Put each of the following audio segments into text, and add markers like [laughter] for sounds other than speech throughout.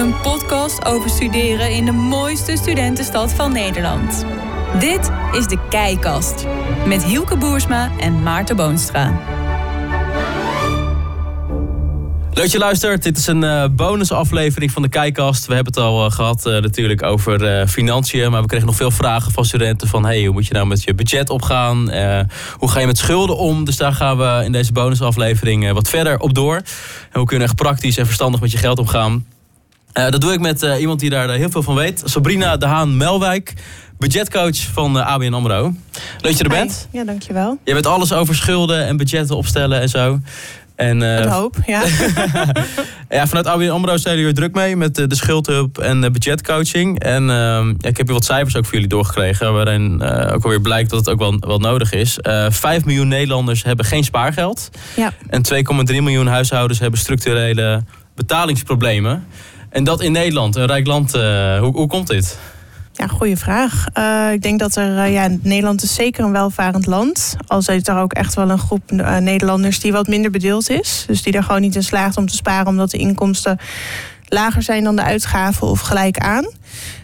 Een podcast over studeren in de mooiste studentenstad van Nederland. Dit is de Keikast met Hielke Boersma en Maarten Boonstra. Leuk je luistert. Dit is een uh, bonusaflevering van de Kijkast. We hebben het al uh, gehad uh, natuurlijk over financiën. Maar we kregen nog veel vragen van studenten van... Hey, hoe moet je nou met je budget opgaan? hoe ga je met schulden om? Dus daar gaan we in deze bonusaflevering wat verder op door. En hoe kun je echt praktisch en verstandig met je geld omgaan? Dat doe ik met iemand die daar heel veel van weet. Sabrina de Haan-Melwijk budgetcoach van ABN AMRO. Leuk dat je er bent. Ja, dankjewel. Je weet alles over schulden en budgetten opstellen en zo. En, hoop, ja. [laughs] ja, vanuit ABN AMRO zijn jullie druk mee met de, de schuldhulp en de budgetcoaching. En uh, ik heb hier wat cijfers ook voor jullie doorgekregen, waarin ook alweer blijkt dat het ook wel, wel nodig is. Uh, 5 miljoen Nederlanders hebben geen spaargeld. Ja. En 2,3 miljoen huishoudens hebben structurele betalingsproblemen. En dat in Nederland, een rijk land. hoe, hoe komt dit? Ja, goede vraag. Uh, ik denk dat er, uh, ja, Nederland is zeker een welvarend land. Al is er ook echt wel een groep uh, Nederlanders die wat minder bedeeld is. Dus die er gewoon niet in slaagt om te sparen omdat de inkomsten lager zijn dan de uitgaven of gelijk aan.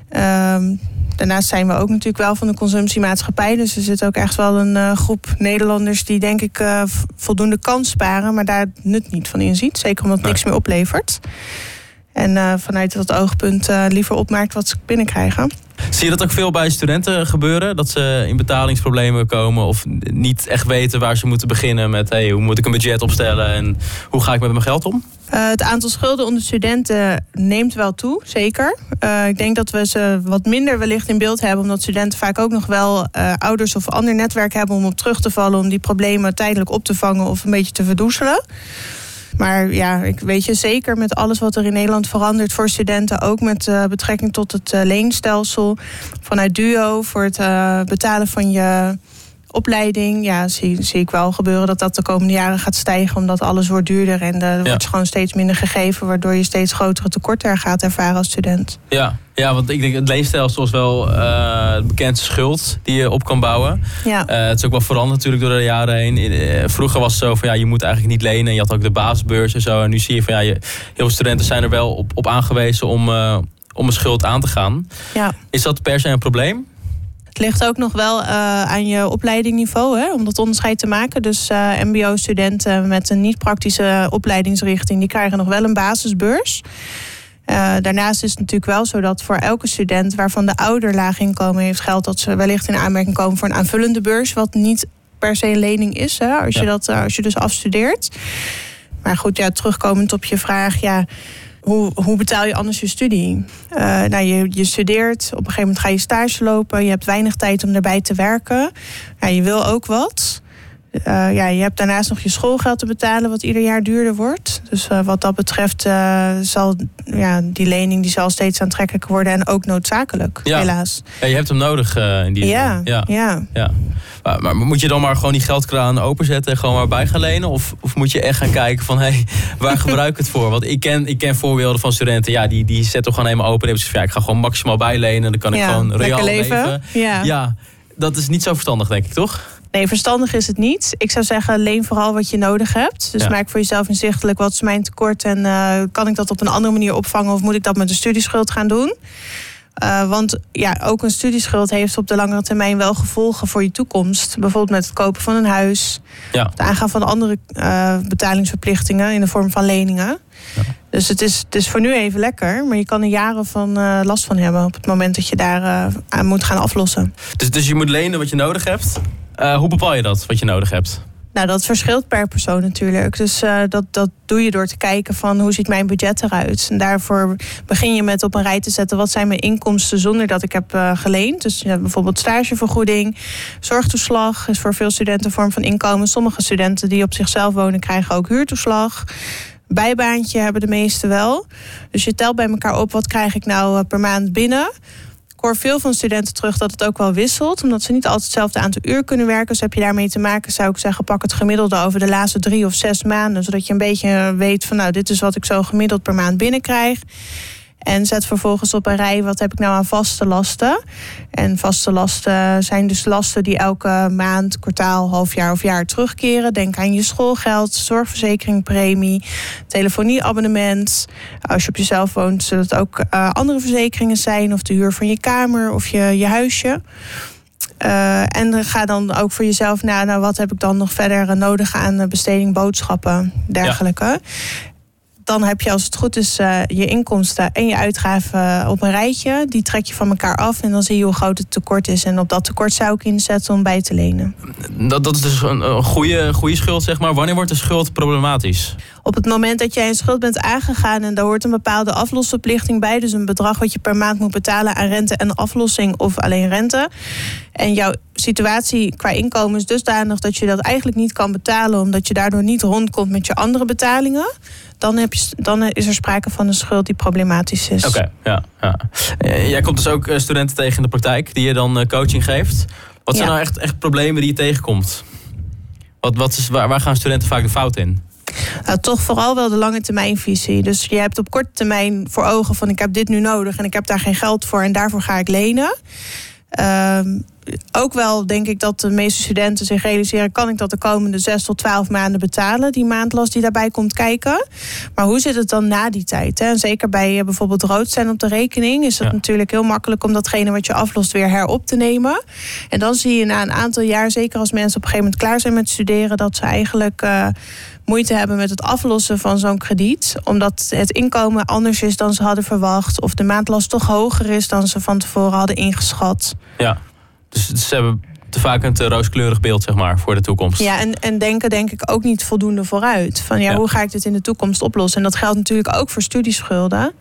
Ehm, daarnaast zijn we ook natuurlijk wel van de consumptiemaatschappij. Dus er zit ook echt wel een groep Nederlanders die denk ik voldoende kan sparen, maar daar nut niet van inziet. Zeker omdat het niks meer oplevert. En vanuit dat oogpunt liever opmaakt wat ze binnenkrijgen. Zie je dat ook veel bij studenten gebeuren? Dat ze in betalingsproblemen komen of niet echt weten waar ze moeten beginnen met hey, hoe moet ik een budget opstellen en hoe ga ik met mijn geld om? Uh, het aantal schulden onder studenten neemt wel toe, zeker. Uh, ik denk dat we ze wat minder wellicht in beeld hebben, omdat studenten vaak ook nog wel uh, ouders of ander netwerk hebben om op terug te vallen, om die problemen tijdelijk op te vangen of een beetje te verdoezelen. Maar ja, ik weet je zeker met alles wat er in Nederland verandert voor studenten, ook met uh, betrekking tot het uh, leenstelsel vanuit Duo voor het uh, betalen van je opleiding. Ja, zie, zie ik wel gebeuren dat dat de komende jaren gaat stijgen, omdat alles wordt duurder en er ja. wordt gewoon steeds minder gegeven, waardoor je steeds grotere tekorten gaat ervaren als student. Ja, ja, want ik denk het leenstelsel is wel uh, de bekendste schuld die je op kan bouwen. Ja. Uh, het is ook wel veranderd natuurlijk door de jaren heen. Uh, vroeger was het zo van ja, je moet eigenlijk niet lenen. Je had ook de basisbeurs en zo. En nu zie je van ja, je, heel veel studenten zijn er wel op, op aangewezen om, om een schuld aan te gaan. Ja. Is dat per se een probleem? Het ligt ook nog wel uh, aan je opleidingniveau, hè, om dat onderscheid te maken. Dus uh, MBO-studenten met een niet-praktische opleidingsrichting, die krijgen nog wel een basisbeurs. Uh, daarnaast is het natuurlijk wel zo dat voor elke student waarvan de ouder laag inkomen heeft, geldt dat ze wellicht in aanmerking komen voor een aanvullende beurs, wat niet per se een lening is, hè, als, je dat, als je dus afstudeert. Maar goed, ja, terugkomend op je vraag, ja hoe, hoe betaal je anders je studie? Uh, nou, je, je studeert, op een gegeven moment ga je stage lopen, je hebt weinig tijd om daarbij te werken. Ja, je wil ook wat. Uh, ja, je hebt daarnaast nog je schoolgeld te betalen, wat ieder jaar duurder wordt. Dus uh, wat dat betreft zal ja, die lening die zal steeds aantrekkelijker worden en ook noodzakelijk, ja. helaas. Ja, je hebt hem nodig in die ja, ja. ja. ja. Maar, maar, moet je dan maar gewoon die geldkraan openzetten en gewoon maar bij gaan lenen? Of, of moet je echt gaan kijken van, hé, hey, waar gebruik ik het voor? Want ik ken, ik ken voorbeelden van studenten, ja, die, die zetten gewoon helemaal open. En hebben ze ja, ik ga gewoon maximaal bijlenen en dan kan ik gewoon reëel leven. leven. Ja. ja, dat is niet zo verstandig, denk ik, toch? Nee, verstandig is het niet. Ik zou zeggen, leen vooral wat je nodig hebt. Dus Ja. maak voor jezelf inzichtelijk wat is mijn tekort en eh, kan ik dat op een andere manier opvangen of moet ik dat met een studieschuld gaan doen? Uh, want ja, ook een studieschuld heeft op de langere termijn wel gevolgen voor je toekomst. Bijvoorbeeld met het kopen van een huis, Ja. het aangaan van andere uh, betalingsverplichtingen in de vorm van leningen. Ja. Dus het is, het is voor nu even lekker, maar je kan er jaren van uh, last van hebben op het moment dat je daar aan moet gaan aflossen. Dus, dus je moet lenen wat je nodig hebt. Uh, hoe bepaal je dat, wat je nodig hebt? Nou, dat verschilt per persoon natuurlijk. Dus uh, dat, dat doe je door te kijken van hoe ziet mijn budget eruit. En daarvoor begin je met op een rij te zetten wat zijn mijn inkomsten zonder dat ik heb uh, geleend. Dus ja, bijvoorbeeld stagevergoeding, zorgtoeslag is voor veel studenten een vorm van inkomen. Sommige studenten die op zichzelf wonen krijgen ook huurtoeslag. Bijbaantje hebben de meeste wel. Dus je telt bij elkaar op wat krijg ik nou uh, per maand binnen. Ik hoor veel van studenten terug dat het ook wel wisselt. Omdat ze niet altijd hetzelfde aantal uur kunnen werken. Dus heb je daarmee te maken, zou ik zeggen, pak het gemiddelde over de laatste drie of zes maanden. Zodat je een beetje weet van nou, dit is wat ik zo gemiddeld per maand binnenkrijg. En zet vervolgens op een rij wat heb ik nou aan vaste lasten. En vaste lasten zijn dus lasten die elke maand, kwartaal, halfjaar of jaar terugkeren. Denk aan je schoolgeld, zorgverzekering, premie, telefonieabonnement. Als je op jezelf woont, zullen het ook uh, andere verzekeringen zijn. Of de huur van je kamer of je, je huisje. Uh, en ga dan ook voor jezelf na, nou, wat heb ik dan nog verder nodig aan besteding, boodschappen, dergelijke. Ja dan heb je als het goed is uh, je inkomsten en je uitgaven op een rijtje. Die trek je van elkaar af en dan zie je hoe groot het tekort is. En op dat tekort zou ik inzetten om bij te lenen. Dat, dat is dus een, een goede, goede schuld, zeg maar. Wanneer wordt de schuld problematisch? Op het moment dat jij een schuld bent aangegaan en daar hoort een bepaalde aflosverplichting bij, dus een bedrag wat je per maand moet betalen aan rente en aflossing of alleen rente. En jouw situatie qua inkomen is dusdanig dat je dat eigenlijk niet kan betalen, omdat je daardoor niet rondkomt met je andere betalingen dan, heb je, dan is er sprake van een schuld die problematisch is. Oké, ja, ja. Eh, jij komt dus ook eh, studenten tegen in de praktijk die je dan eh, coaching geeft. Wat zijn nou echt, echt problemen die je tegenkomt? Wat, wat is, waar, waar gaan studenten vaak de fout in? Nou, toch vooral wel de lange termijnvisie. Dus je hebt op korte termijn voor ogen van ik heb dit nu nodig en ik heb daar geen geld voor en daarvoor ga ik lenen. Ehm, ook wel denk ik dat de meeste studenten zich realiseren: kan ik dat de komende 6 tot 12 maanden betalen, die maandlast die daarbij komt kijken. Maar hoe zit het dan na die tijd? Hè? En zeker bij bijvoorbeeld rood zijn op de rekening is het natuurlijk heel makkelijk om datgene wat je aflost weer herop te nemen. En dan zie je na een aantal jaar, zeker als mensen op een gegeven moment klaar zijn met studeren, dat ze eigenlijk. Uh, moeite hebben met het aflossen van zo'n krediet. Omdat het inkomen anders is dan ze hadden verwacht. Of de maandlast toch hoger is dan ze van tevoren hadden ingeschat. Ja, dus ze hebben te vaak een te rooskleurig beeld zeg maar, voor de toekomst. Ja, en, en denken denk ik ook niet voldoende vooruit. Van ja, hoe ga ik dit in de toekomst oplossen? En dat geldt natuurlijk ook voor studieschulden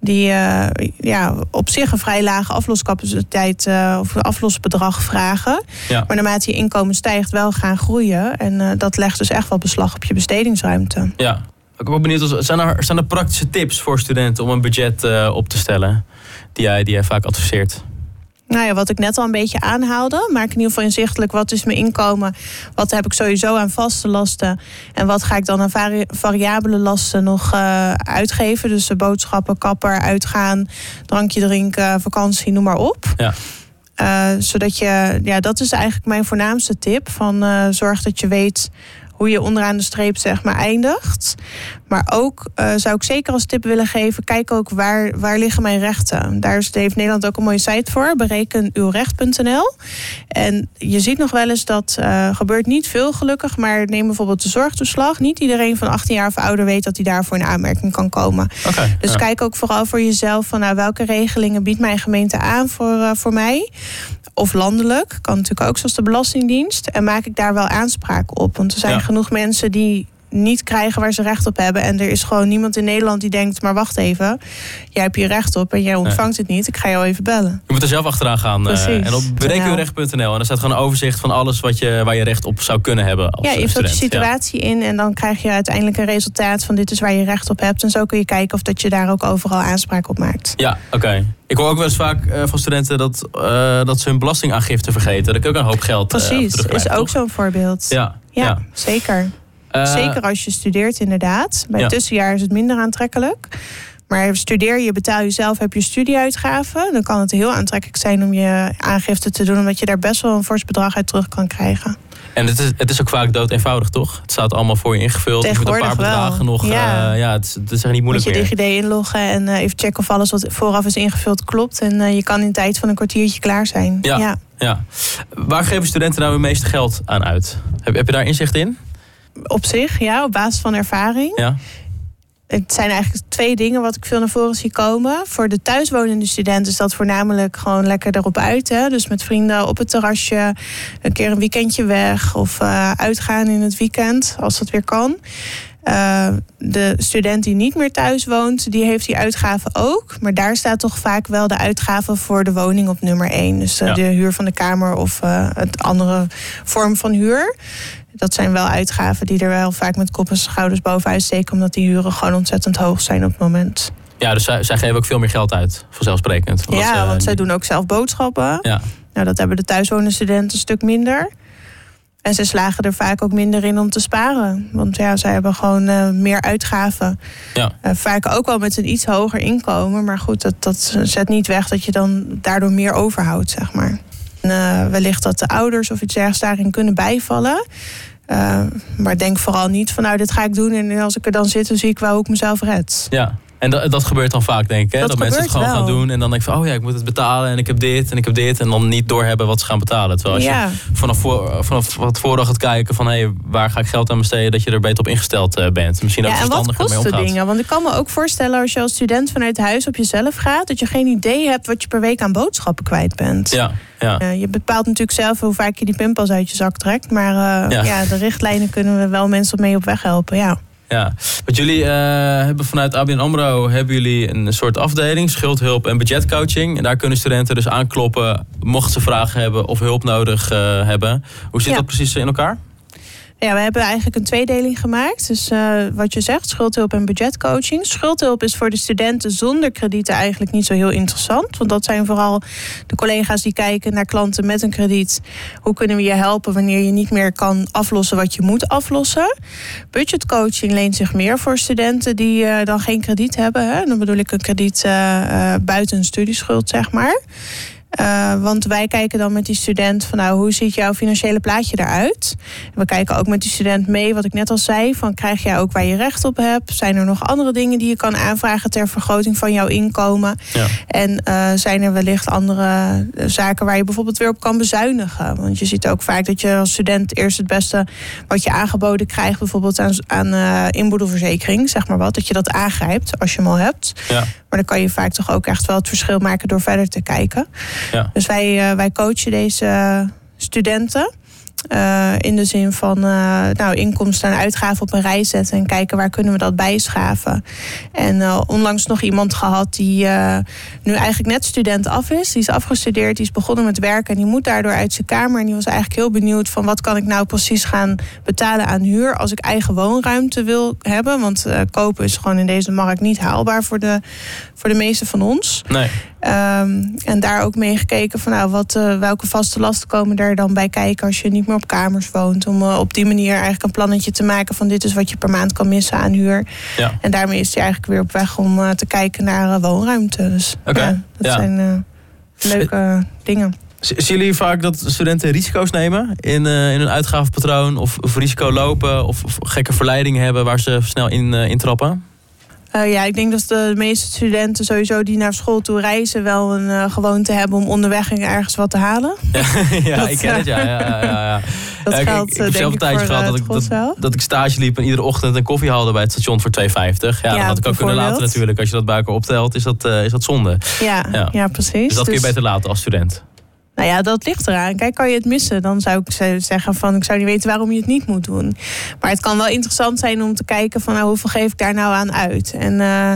die uh, ja, op zich een vrij lage afloscapaciteit uh, of aflosbedrag vragen. Ja. Maar naarmate je inkomen stijgt, wel gaan groeien. En uh, dat legt dus echt wel beslag op je bestedingsruimte. Ja, ik ben ook benieuwd, zijn er, zijn er praktische tips voor studenten om een budget op te stellen die jij, die jij vaak adviseert? Nou ja, wat ik net al een beetje aanhaalde. Maak in ieder geval inzichtelijk wat is mijn inkomen. Wat heb ik sowieso aan vaste lasten. En wat ga ik dan aan vari variabele lasten nog uh, uitgeven. Dus de boodschappen, kapper, uitgaan, drankje drinken, vakantie, noem maar op. Ja. Uh, zodat je, ja, dat is eigenlijk mijn voornaamste tip. Van uh, zorg dat je weet hoe je onderaan de streep zeg maar eindigt. Maar ook uh, zou ik zeker als tip willen geven: kijk ook waar, waar liggen mijn rechten. Daar heeft Nederland ook een mooie site voor, berekenuwrecht.nl. En je ziet nog wel eens dat uh, gebeurt niet veel gelukkig, maar neem bijvoorbeeld de zorgtoeslag. Niet iedereen van 18 jaar of ouder weet dat hij daarvoor in aanmerking kan komen. Okay, dus kijk ook vooral voor jezelf van nou, welke regelingen biedt mijn gemeente aan voor, uh, voor mij of landelijk. Kan natuurlijk ook zoals de Belastingdienst. En maak ik daar wel aanspraak op. Want er zijn genoeg mensen die niet krijgen waar ze recht op hebben. En er is gewoon niemand in Nederland die denkt: maar wacht even, jij hebt je recht op en jij ontvangt het niet. Ik ga jou even bellen. Je moet er zelf achteraan gaan. Uh, en op berekenrecht.nl. En er staat gewoon een overzicht van alles wat je, waar je recht op zou kunnen hebben. Als ja, je vult de situatie in en dan krijg je uiteindelijk een resultaat van dit is waar je recht op hebt. En zo kun je kijken of dat je daar ook overal aanspraak op maakt. Ja, oké. Ik hoor ook wel eens vaak uh, van studenten dat, uh, dat ze hun belastingaangifte vergeten. Dat ik ook een hoop geld Precies, is ook zo'n voorbeeld. Ja, ja, ja. zeker. Uh, Zeker als je studeert, inderdaad. Bij ja. tussenjaar is het minder aantrekkelijk. Maar studeer je, betaal je zelf, heb je studieuitgaven. Dan kan het heel aantrekkelijk zijn om je aangifte te doen. Omdat je daar best wel een fors bedrag uit terug kan krijgen. En het is, het is ook vaak dood eenvoudig, toch? Het staat allemaal voor je ingevuld. Je moet een paar bedragen nog. Ja, uh, ja het, is, het is echt niet moeilijk. Moet je DigiD inloggen en uh, even checken of alles wat vooraf is ingevuld klopt. En uh, je kan in tijd van een kwartiertje klaar zijn. Ja, ja. ja. Waar geven studenten nou het meeste geld aan uit? Heb, heb je daar inzicht in? Op zich, ja, op basis van ervaring. Ja. Het zijn eigenlijk twee dingen wat ik veel naar voren zie komen. Voor de thuiswonende studenten is dat voornamelijk gewoon lekker erop uit. Hè? Dus met vrienden op het terrasje, een keer een weekendje weg of uh, uitgaan in het weekend als dat weer kan. Uh, de student die niet meer thuis woont, die heeft die uitgaven ook. Maar daar staat toch vaak wel de uitgave voor de woning op nummer één. Dus uh, ja. de huur van de kamer of uh, het andere vorm van huur dat zijn wel uitgaven die er wel vaak met kop en schouders bovenuit steken, omdat die huren gewoon ontzettend hoog zijn op het moment. Ja, dus zij, zij geven ook veel meer geld uit, vanzelfsprekend. Ja, want zij doen ook zelf boodschappen. Ja. Nou, dat hebben de thuiswonende studenten een stuk minder. En ze slagen er vaak ook minder in om te sparen. Want ja, zij hebben gewoon uh, meer uitgaven. Ja. Uh, vaak ook wel met een iets hoger inkomen. Maar goed, dat, dat zet niet weg dat je dan daardoor meer overhoudt, zeg maar. En, uh, wellicht dat de ouders of iets dergelijks daarin kunnen bijvallen. maar denk vooral niet van nou, dit ga ik doen. En als ik er dan zit, dan zie ik wel hoe ik mezelf red. Ja, en dat, dat gebeurt dan vaak, denk ik. Hè? Dat, dat mensen het gewoon wel. gaan doen. En dan denk ik van, oh ja, ik moet het betalen. En ik heb dit en ik heb dit. En dan niet doorhebben wat ze gaan betalen. Terwijl als Ja. je vanaf, voor, vanaf wat vooraf gaat kijken van... hé, waar ga ik geld aan besteden? Dat je er beter op ingesteld eh, bent. Misschien ook Ja, en wat verstandiger mee kosten omgaat. dingen? Want ik kan me ook voorstellen als je als student vanuit huis op jezelf gaat, dat je geen idee hebt wat je per week aan boodschappen kwijt bent. Ja, ja. Eh, je bepaalt natuurlijk zelf hoe vaak je die pinpas uit je zak trekt. Maar eh, Ja. ja. de richtlijnen kunnen we wel mensen mee op weg helpen. Ja. Ja, want jullie eh, hebben vanuit ABN AMRO hebben jullie een soort afdeling, schuldhulp en budgetcoaching. En daar kunnen studenten dus aankloppen mochten ze vragen hebben of hulp nodig eh, hebben. Hoe zit Ja. dat precies in elkaar? Ja, we hebben eigenlijk een tweedeling gemaakt. Dus eh, wat je zegt, schuldhulp en budgetcoaching. Schuldhulp is voor de studenten zonder kredieten eigenlijk niet zo heel interessant. Want dat zijn vooral de collega's die kijken naar klanten met een krediet. Hoe kunnen we je helpen wanneer je niet meer kan aflossen wat je moet aflossen? Budgetcoaching leent zich meer voor studenten die eh, dan geen krediet hebben. Hè? Dan bedoel ik een krediet eh, buiten een studieschuld, zeg maar. Eh, want wij kijken dan met die student van nou, hoe ziet jouw financiële plaatje eruit? We kijken ook met die student mee, wat ik net al zei, van krijg jij ook waar je recht op hebt? Zijn er nog andere dingen die je kan aanvragen ter vergroting van jouw inkomen? Ja. En eh, zijn er wellicht andere eh, zaken waar je bijvoorbeeld weer op kan bezuinigen? Want je ziet ook vaak dat je als student eerst het beste wat je aangeboden krijgt, bijvoorbeeld aan, aan inboedelverzekering, zeg maar wat, dat je dat aangrijpt als je hem al hebt. Ja. Maar dan kan je vaak toch ook echt wel het verschil maken door verder te kijken. Ja. Dus wij, eh, wij coachen deze studenten. Eh, in de zin van eh, nou, inkomsten en uitgaven op een rij zetten en kijken waar kunnen we dat bijschaven. En eh, onlangs nog iemand gehad die nu eigenlijk net student af is. Die is afgestudeerd, die is begonnen met werken en die moet daardoor uit zijn kamer. En die was eigenlijk heel benieuwd van wat kan ik nou precies gaan betalen aan huur als ik eigen woonruimte wil hebben. Want kopen is gewoon in deze markt niet haalbaar voor de, voor de meeste van ons. Nee. Ehm, en daar ook mee gekeken van nou, wat, eh, welke vaste lasten komen er dan bij kijken als je niet meer op kamers woont. Om eh, op die manier eigenlijk een plannetje te maken van dit is wat je per maand kan missen aan huur. Ja. En daarmee is hij eigenlijk weer op weg om eh, te kijken naar woonruimte. Dus ja, dat ja. zijn leuke dingen. Zien jullie vaak dat studenten risico's nemen in, eh, in hun uitgavenpatroon? Of, of risico lopen? Of, of gekke verleidingen hebben waar ze snel in eh, intrappen? Eh, ja, ik denk dat de meeste studenten sowieso die naar school toe reizen wel een eh, gewoonte hebben om onderweg ergens wat te halen. [laughs] ja, Dat, ik ken het, ja. ja, ja, ja. Dat Ja, ik- geldt ik, eh, heb zelf een ik tijdje gehad eh, dat ik, dat, dat ik stage liep en iedere ochtend een koffie haalde bij het station voor 2,50. Ja, dat had ik ook kunnen laten natuurlijk. Als je dat bij elkaar optelt, is dat, eh, is dat zonde. Ja, Ja. ja. precies. Dus dat kun je beter laten als student. Nou ja, dat ligt eraan. Kijk, kan je het missen, dan zou ik ze- zeggen van ik zou niet weten waarom je het niet moet doen. Maar het kan wel interessant zijn om te kijken van nou, hoeveel geef ik daar nou aan uit. En eh,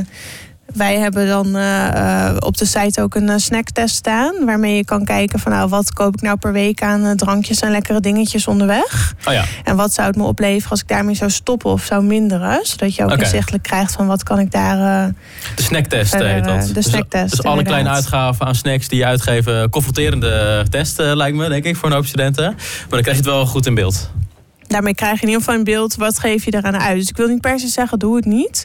wij hebben dan eh, eh, op de site ook een eh, snacktest staan. Waarmee je kan kijken van nou, wat koop ik nou per week aan drankjes en lekkere dingetjes onderweg. Oh ja, En wat zou het me opleveren als ik daarmee zou stoppen of zou minderen. Zodat je ook Oké. inzichtelijk krijgt van wat kan ik daar... de snacktest Verder, heet dat. de Dus- snacktest, Dus, alle kleine uitgaven aan snacks die je uitgeven. Confronterende test lijkt me, denk ik, voor een hoop studenten. Maar dan krijg je het wel goed in beeld. Daarmee krijg je in ieder geval een beeld, wat geef je eraan uit. Dus ik wil niet per se zeggen, doe het niet.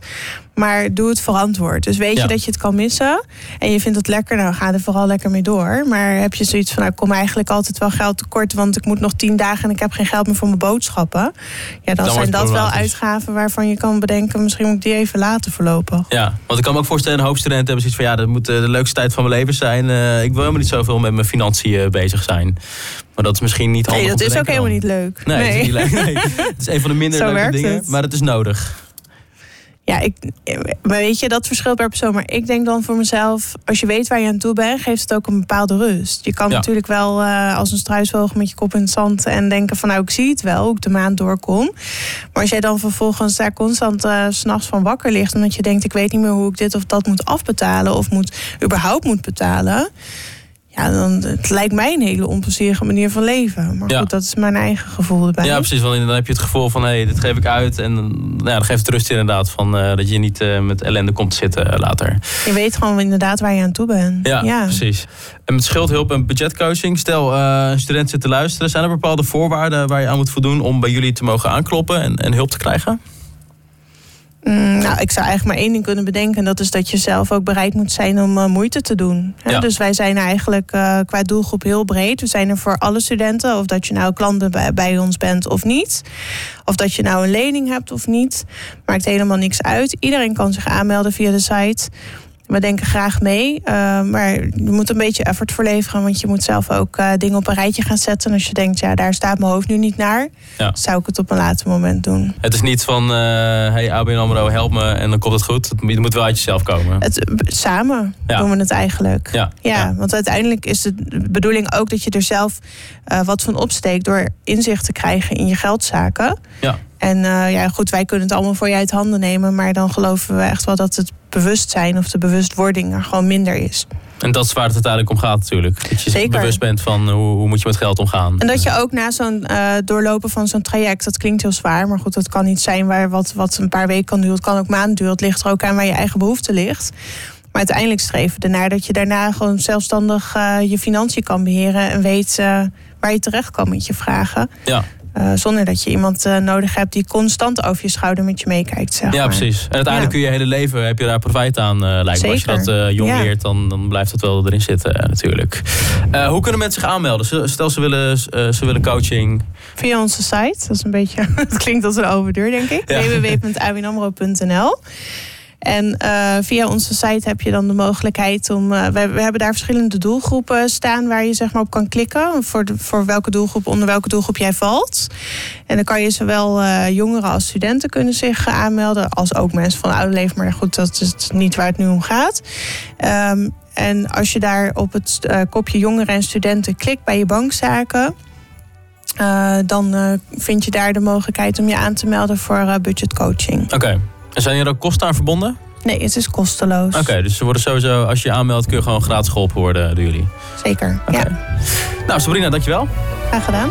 Maar doe het verantwoord. Dus weet Ja. je dat je het kan missen. En je vindt het lekker, nou ga er vooral lekker mee door. Maar heb je zoiets van, nou, ik kom eigenlijk altijd wel geld tekort. Want ik moet nog tien dagen en ik heb geen geld meer voor mijn boodschappen. Ja, dan, zijn dat wel uitgaven waarvan je kan bedenken... misschien moet ik die even laten verlopen. Ja, want ik kan me ook voorstellen, een hoop studenten hebben zoiets van... ja, dat moet eh, de leukste tijd van mijn leven zijn. Eh, ik wil helemaal niet zoveel met mijn financiën eh, bezig zijn. Maar dat is misschien niet handig Nee, dat is ook helemaal niet leuk. Nee, Dat is niet leuk. Nee. [laughs] Het is een van de minder Zo leuke werkt dingen, het. maar het is nodig. Ja, ik, maar weet je, dat verschilt per persoon. Maar ik denk dan voor mezelf, als je weet waar je aan toe bent, geeft het ook een bepaalde rust. Je kan Ja. natuurlijk wel eh, als een struisvogel met je kop in het zand en denken van nou, ik zie het wel, hoe ik de maand doorkom. Maar als jij dan vervolgens daar constant s s'nachts van wakker ligt, omdat je denkt, ik weet niet meer hoe ik dit of dat moet afbetalen of moet, überhaupt moet betalen. Ja, dan, het lijkt mij een hele onplezierige manier van leven. Maar Ja. goed, dat is mijn eigen gevoel erbij. Ja, precies. Want dan heb je het gevoel van, hé, hey, dit geef ik uit. En nou ja, dan geeft het rust inderdaad van eh, dat je niet eh, met ellende komt te zitten eh, later. Je weet gewoon inderdaad waar je aan toe bent. Ja, precies. En met schuldhulp en budgetcoaching, stel eh, een student zit te luisteren. Zijn er bepaalde voorwaarden waar je aan moet voldoen om bij jullie te mogen aankloppen en, en hulp te krijgen? Mm, nou, ik zou eigenlijk maar één ding kunnen bedenken. En dat is dat je zelf ook bereid moet zijn om eh, moeite te doen. Hè? Ja. Dus wij zijn eigenlijk eh, qua doelgroep heel breed. We zijn er voor alle studenten. Of dat je nou klanten bij, bij ons bent of niet. Of dat je nou een lening hebt of niet. Maakt helemaal niks uit. Iedereen kan zich aanmelden via de site. We denken graag mee. eh, maar je moet een beetje effort voor leveren. Want je moet zelf ook eh, dingen op een rijtje gaan zetten. En als je denkt, ja, daar staat mijn hoofd nu niet naar. Ja. Zou ik het op een later moment doen. Het is niet van, eh hey ABN AMRO, help me en dan komt het goed. Het moet- wel uit jezelf komen. Het, samen Ja. doen we het eigenlijk. Ja, Ja, want uiteindelijk is de bedoeling ook dat je er zelf wat van opsteekt door inzicht te krijgen in je geldzaken. Ja. En eh, ja, goed, wij kunnen het allemaal voor je uit handen nemen, maar dan geloven we echt wel dat het bewustzijn of de bewustwording er gewoon minder is. En dat is waar het uiteindelijk om gaat natuurlijk. Dat je Zeker. bewust bent van hoe, hoe moet je met geld omgaan. En dat je ook na zo'n eh, doorlopen van zo'n traject, dat klinkt heel zwaar, maar goed, dat kan niet zijn waar wat, wat een paar weken kan duren. Het kan ook maanden duren. Het ligt er ook aan waar je eigen behoefte ligt. Maar uiteindelijk streven we ernaar dat je daarna gewoon zelfstandig eh, je financiën kan beheren en weet waar je terecht kan met je vragen. Ja. Eh, zonder dat je iemand eh, nodig hebt die constant over je schouder met je meekijkt. Zeg Ja, maar. precies. En uiteindelijk Ja. kun je je hele leven, heb je daar profijt aan, eh, lijkt me. Als je dat jong Ja. leert, dan, dan blijft het wel erin zitten natuurlijk. Hoe kunnen mensen zich aanmelden? Stel ze willen, ze willen coaching. Via onze site. Dat is een beetje. [laughs] Het klinkt als een overdeur, denk ik. Ja. www.awinamro.nl. En eh, via onze site heb je dan de mogelijkheid om. eh, we, we hebben daar verschillende doelgroepen staan waar je zeg maar op kan klikken. Voor, voor welke doelgroep, onder welke doelgroep jij valt. En dan kan je zowel eh, jongeren als studenten kunnen zich aanmelden. Als ook mensen van oude leven. Maar goed, dat is niet waar het nu om gaat. Ehm, en als je daar op het kopje jongeren en studenten klikt bij je bankzaken. dan vind je daar de mogelijkheid om je aan te melden voor budgetcoaching. Oké. Zijn er ook kosten aan verbonden? Nee, het is kosteloos. Oké, dus ze worden sowieso, als je je aanmeldt, kun je gewoon gratis geholpen worden door jullie. Zeker. Ja, Nou, Sabrina, dankjewel. graag gedaan.